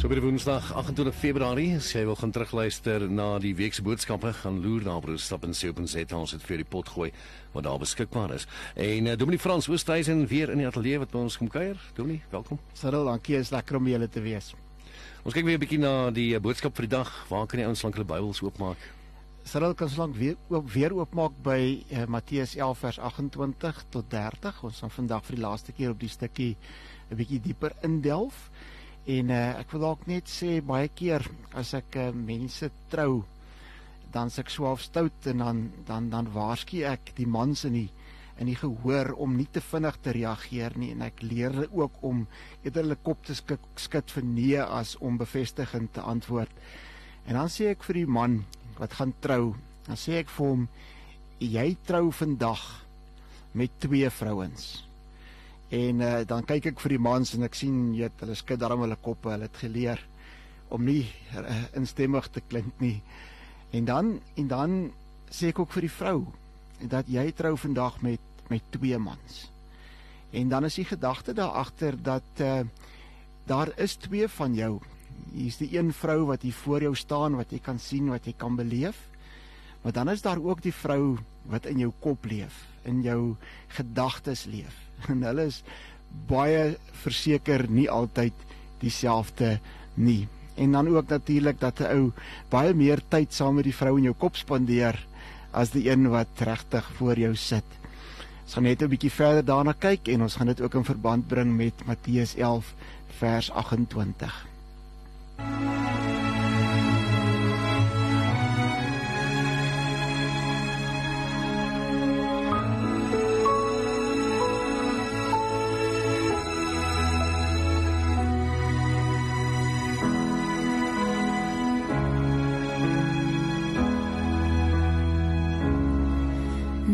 So die Woensdag 28 Februarie, as jy wil gaan terugluister na die week se boodskappe, gaan loer na Broerstap en Seopenset ons het vir die pot gooi wat daar beskikbaar is. En uh, Dominie Frans Oosthuizen weer in die ateljee wat by ons kom kuier. Dominie, welkom. Cyril, dankie, is lekker om julle te wees. Ons kyk weer 'n bietjie na die uh, boodskap vir die dag. Waar kan die ouens lank hulle Bybels oopmaak? Cyril kan slank weer oop weer oopmaak by uh, Matteus 11 vers 28 tot 30. Ons gaan vandag vir die laaste keer op die stukkie 'n bietjie dieper indelf. En uh, ek wil dalk net sê baie keer as ek uh, mense trou dan se ek swaaf stout en dan dan dan waarsku ek die mans in die in die gehoor om nie te vinnig te reageer nie en ek leer hulle ook om eerder hulle kop te skik, skud vir nee as om bevestigend te antwoord. En dan sê ek vir die man wat gaan trou, dan sê ek vir hom jy trou vandag met twee vrouens. En uh, dan kyk ek vir die mans en ek sien jy hulle skud darm hulle koppe, hulle het geleer om nie uh, instemmig te klink nie. En dan en dan sê ek ook vir die vrou dat jy trou vandag met met twee mans. En dan is die gedagte daar agter dat uh, daar is twee van jou. Hier's die een vrou wat hier voor jou staan wat jy kan sien, wat jy kan beleef. Maar dan is daar ook die vrou wat in jou kop leef, in jou gedagtes leef en hulle is baie verseker nie altyd dieselfde nie. En dan ook natuurlik dat 'n ou baie meer tyd saam met die vrou in jou kop spandeer as die een wat regtig voor jou sit. Ons gaan net 'n bietjie verder daarna kyk en ons gaan dit ook in verband bring met Matteus 11 vers 28.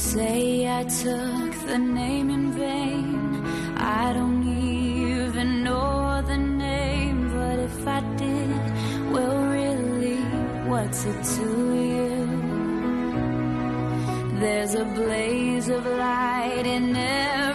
say I took the name in vain. I don't even know the name, but if I did, well, really, what's it to you? There's a blaze of light in every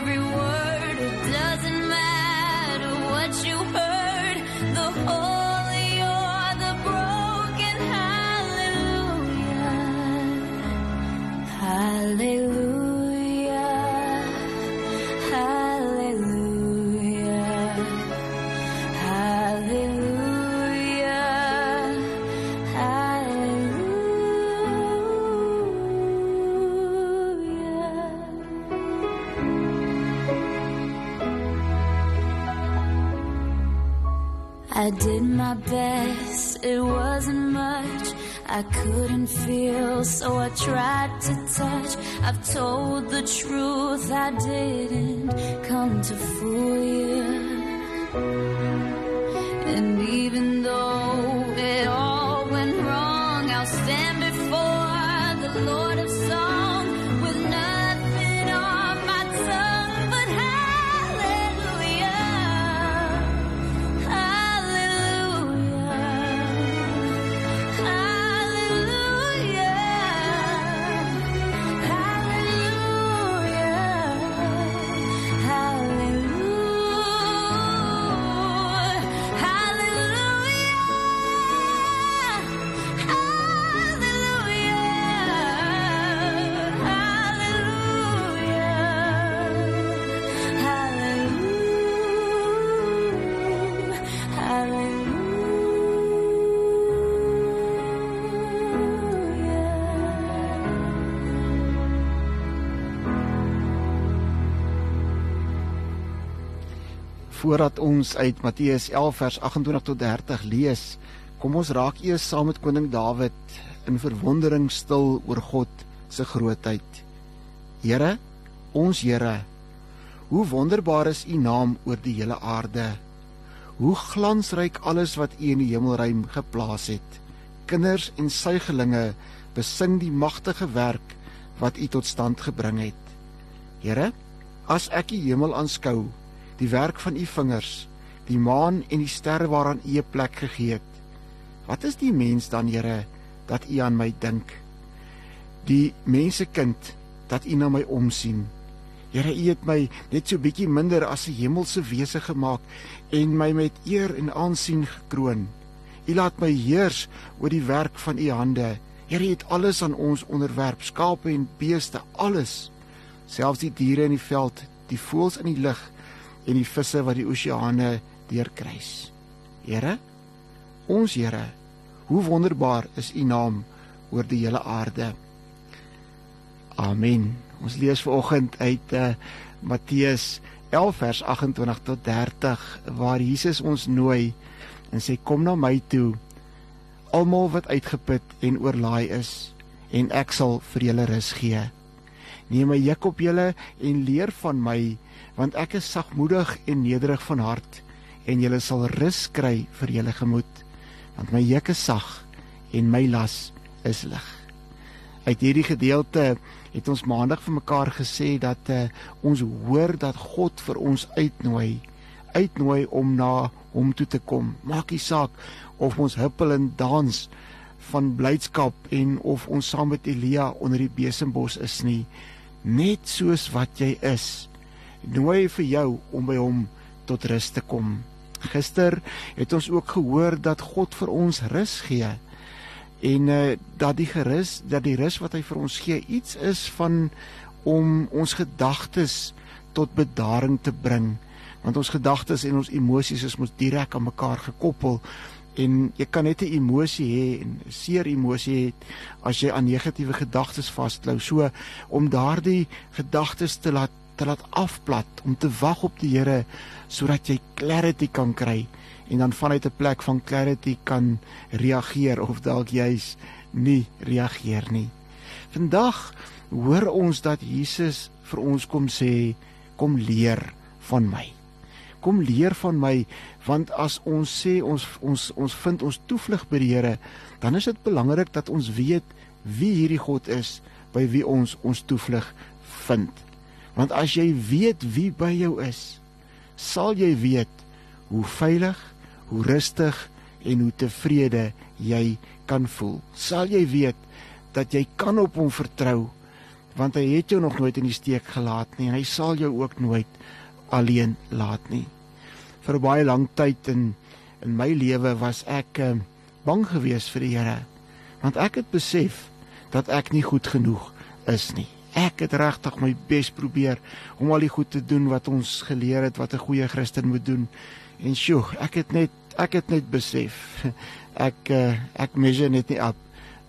I did my best, it wasn't much. I couldn't feel, so I tried to touch. I've told the truth, I didn't come to fool you. And even though voordat ons uit Matteus 11 vers 28 tot 30 lees, kom ons raak eers saam met koning Dawid in verwondering stil oor God se grootheid. Here, ons Here, hoe wonderbaar is U naam oor die hele aarde. Hoe glansryk alles wat U in die hemelruim geplaas het. Kinders en suigelinge besing die magtige werk wat U tot stand gebring het. Here, as ek die hemel aanskou, die werk van u vingers, die maan en die sterre waaraan u 'n plek gegee het. Wat is die mens dan, Here, dat u aan my dink? Die mensekind dat u na my omsien. Here, u het my net so bietjie minder as 'n hemelse wese gemaak en my met eer en aansien gekroon. U laat my heers oor die werk van u hande. Here, u het alles aan ons onderwerp, skape en beeste, alles. Selfs die diere in die veld, die voëls in die lug en die visse wat die oseane deurkruis. Here, ons Here, hoe wonderbaar is U naam oor die hele aarde. Amen. Ons lees vanoggend uit uh, Matteus 11 vers 28 tot 30 waar Jesus ons nooi en sê kom na my toe almal wat uitgeput en oorlaai is en ek sal vir julle rus gee. Neem my juk op julle en leer van my want ek is sagmoedig en nederig van hart en julle sal rus kry vir julle gemoed want my juk is sag en my las is lig. Uit hierdie gedeelte het ons maandag vir mekaar gesê dat uh, ons hoor dat God vir ons uitnooi uitnooi om na hom toe te kom. Maak nie saak of ons huppel en dans van blydskap en of ons saam met Elia onder die besembos is nie. Net soos wat jy is, nooi vir jou om by hom tot rus te kom. Gister het ons ook gehoor dat God vir ons rus gee en uh, dat die gerus dat die rus wat hy vir ons gee iets is van om ons gedagtes tot bedaring te bring. Want ons gedagtes en ons emosies is mos direk aan mekaar gekoppel en jy kan net 'n emosie hê en 'n seer emosie hê as jy aan negatiewe gedagtes vasklou so om daardie gedagtes te laat te laat afplat om te wag op die Here sodat jy clarity kan kry en dan vanuit 'n plek van clarity kan reageer of dalk jy's nie reageer nie. Vandag hoor ons dat Jesus vir ons kom sê kom leer van my. Kom leer van my want as ons sê ons ons ons vind ons toevlug by die Here, dan is dit belangrik dat ons weet wie hierdie God is by wie ons ons toevlug vind. Want as jy weet wie by jou is, sal jy weet hoe veilig, hoe rustig en hoe tevrede jy kan voel. Sal jy weet dat jy kan op hom vertrou want hy het jou nog nooit in die steek gelaat nie en hy sal jou ook nooit alleen laat nie. Vir baie lank tyd in in my lewe was ek uh, bang geweest vir die Here want ek het besef dat ek nie goed genoeg is nie ek het regtig my bes probeer om al die goed te doen wat ons geleer het wat 'n goeie Christen moet doen. En sjoe, ek het net ek het net besef ek eh, ek measure net nie op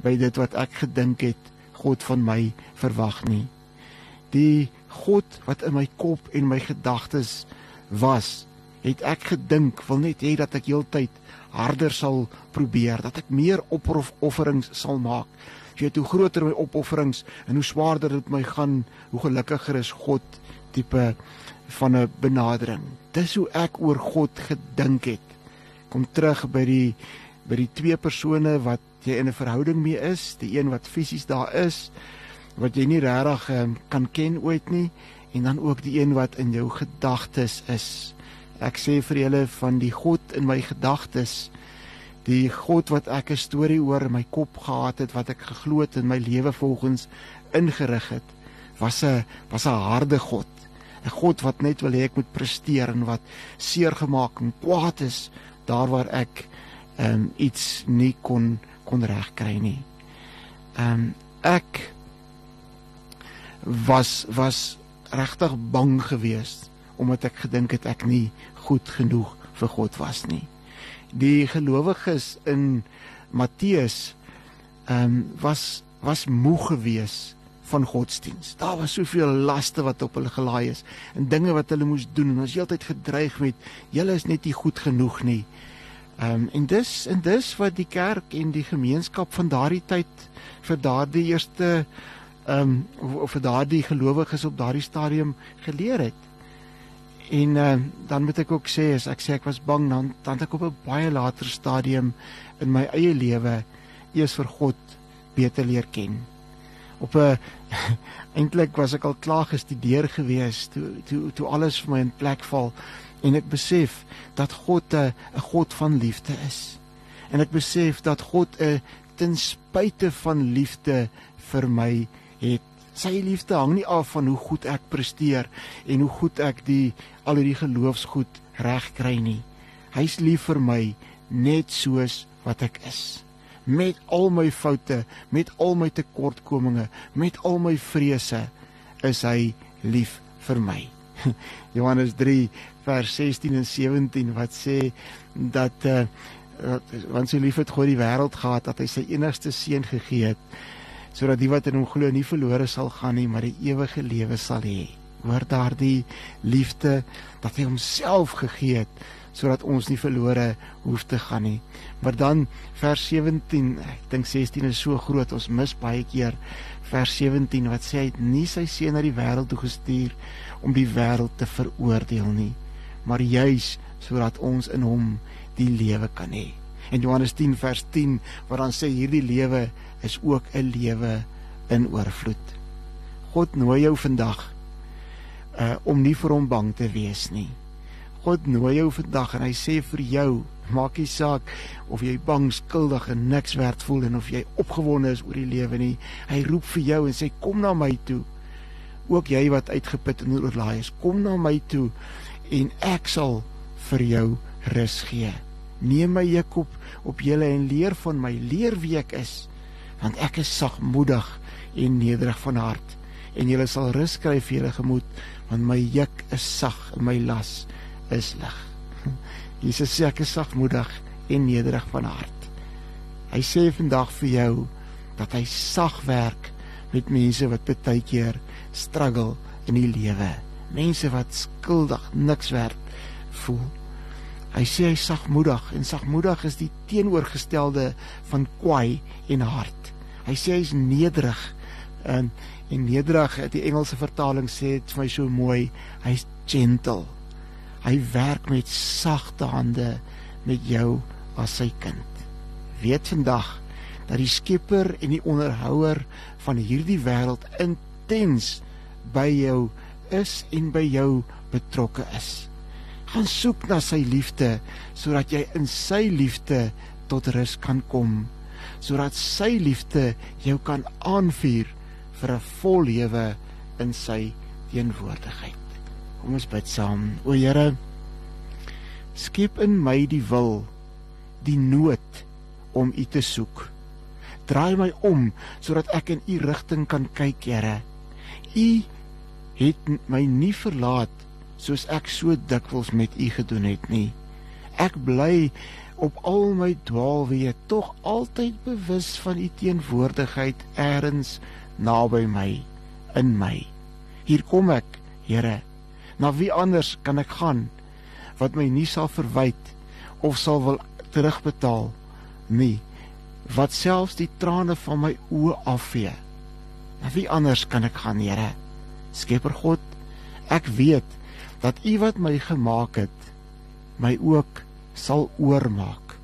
by dit wat ek gedink het God van my verwag nie. Die God wat in my kop en my gedagtes was, het ek gedink wil net hê dat ek heeltyd harder sal probeer, dat ek meer opofferings sal maak jy weet hoe groter my opofferings en hoe swaarder dit my gaan, hoe gelukkiger is God tipe van 'n benadering. Dis hoe ek oor God gedink het. Kom terug by die by die twee persone wat jy in 'n verhouding mee is, die een wat fisies daar is wat jy nie regtig um, kan ken ooit nie en dan ook die een wat in jou gedagtes is. Ek sê vir julle van die God in my gedagtes die God wat ek 'n storie oor in my kop gehad het wat ek geglo het in my lewe volgens ingerig het was 'n was 'n harde God 'n God wat net wil hê ek moet presteer en wat seer gemaak en kwaad is daar waar ek um, iets nie kon kon regkry nie. Ehm um, ek was was regtig bang geweest omdat ek gedink het ek nie goed genoeg vir God was nie die gelowiges in Matteus ehm um, was was moeg gewees van godsdiens. Daar was soveel laste wat op hulle gelaai is en dinge wat hulle moes doen en ons heeltyd gedreig met julle is net nie goed genoeg nie. Ehm um, en dis en dis wat die kerk en die gemeenskap van daardie tyd vir daardie eerste ehm um, of vir daardie gelowiges op daardie stadium geleer het. En uh, dan moet ek ook sê as ek sê ek was bang dan dan ek op 'n baie later stadium in my eie lewe eers vir God beter leer ken. Op 'n eintlik was ek al klaar gestudeer gewees toe toe toe alles vir my in plek val en ek besef dat God 'n 'n God van liefde is. En ek besef dat God 'n ten spyte van liefde vir my het sy liefde hang nie af van hoe goed ek presteer en hoe goed ek die al hierdie geloofsgoed reg kry nie. Hy's lief vir my net soos wat ek is. Met al my foute, met al my tekortkominge, met al my vrese is hy lief vir my. Johannes 3 vers 16 en 17 wat sê dat uh, want so lief het God die wêreld gehad dat hy sy enigste seun gegee het sodat die wat in hom glo nie verlore sal gaan nie, maar die ewige lewe sal hê. Hoor daardie liefde dat hy homself gegee het sodat ons nie verlore hoef te gaan nie. Maar dan vers 17, ek dink 16 is so groot, ons mis baie keer vers 17 wat sê hy het nie sy seun na die wêreld toe gestuur om die wêreld te veroordeel nie, maar juis sodat ons in hom die lewe kan hê. En Johannes 10 vers 10 waar dan sê hierdie lewe is ook 'n lewe in oorvloed. God nooi jou vandag uh om nie vir hom bang te wees nie. God nooi jou vandag en hy sê vir jou, maak nie saak of jy bang, skuldig en niks werd voel en of jy opgewonde is oor die lewe nie. Hy roep vir jou en sê kom na my toe. Ook jy wat uitgeput en oorlaai is, kom na my toe en ek sal vir jou rus gee. Neem my juk op op julle en leer van my, leer wie ek is want ek is sagmoedig en nederig van hart. En julle sal rus kry vir julle gemoed want my juk is sag en my las is lig. Jesus sê ek is sagmoedig en nederig van hart. Hy sê vandag vir jou dat hy sag werk met mense wat baie keer struggle in die lewe. Mense wat skuldig niks werd voel Hy sê hy sagmoedig en sagmoedig is die teenoorgestelde van kwaai en hard. Hy sê hy's nederig en en nederig, die Engelse vertaling sê dit vir my so mooi, hy's gentle. Hy werk met sagte hande met jou as sy kind. Weet vandag dat die Skepper en die onderhouer van hierdie wêreld intens by jou is en by jou betrokke is gaan soek na sy liefde sodat jy in sy liefde tot rus kan kom. Sodat sy liefde jou kan aanvuur vir 'n vol lewe in sy teenwoordigheid. Kom ons bid saam. O Here skep in my die wil die nood om u te soek. Draai my om sodat ek in u rigting kan kyk Here u het my nie verlaat soos ek so dikwels met u gedoen het nie. Ek bly op al my dwaalweë tog altyd bewus van u teenwoordigheid eers naby my in my. Hier kom ek, Here. Na wie anders kan ek gaan wat my nie sal verwyd of sal wil terugbetaal nie wat selfs die trane van my oë afvee. Na wie anders kan ek gaan, Here? Skepper God, ek weet dat U wat my gemaak het my ook sal oormaak.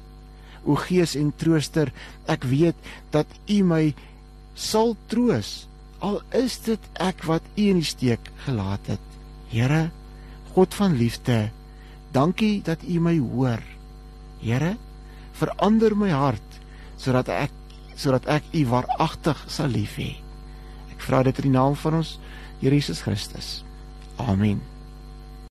O Gees en Trooster, ek weet dat U my sal troos al is dit ek wat U in die steek gelaat het. Here, God van liefde, dankie dat U my hoor. Here, verander my hart sodat ek sodat ek U waaragtig sal lief hê. Ek vra dit in die naam van ons Here Jesus Christus. Amen.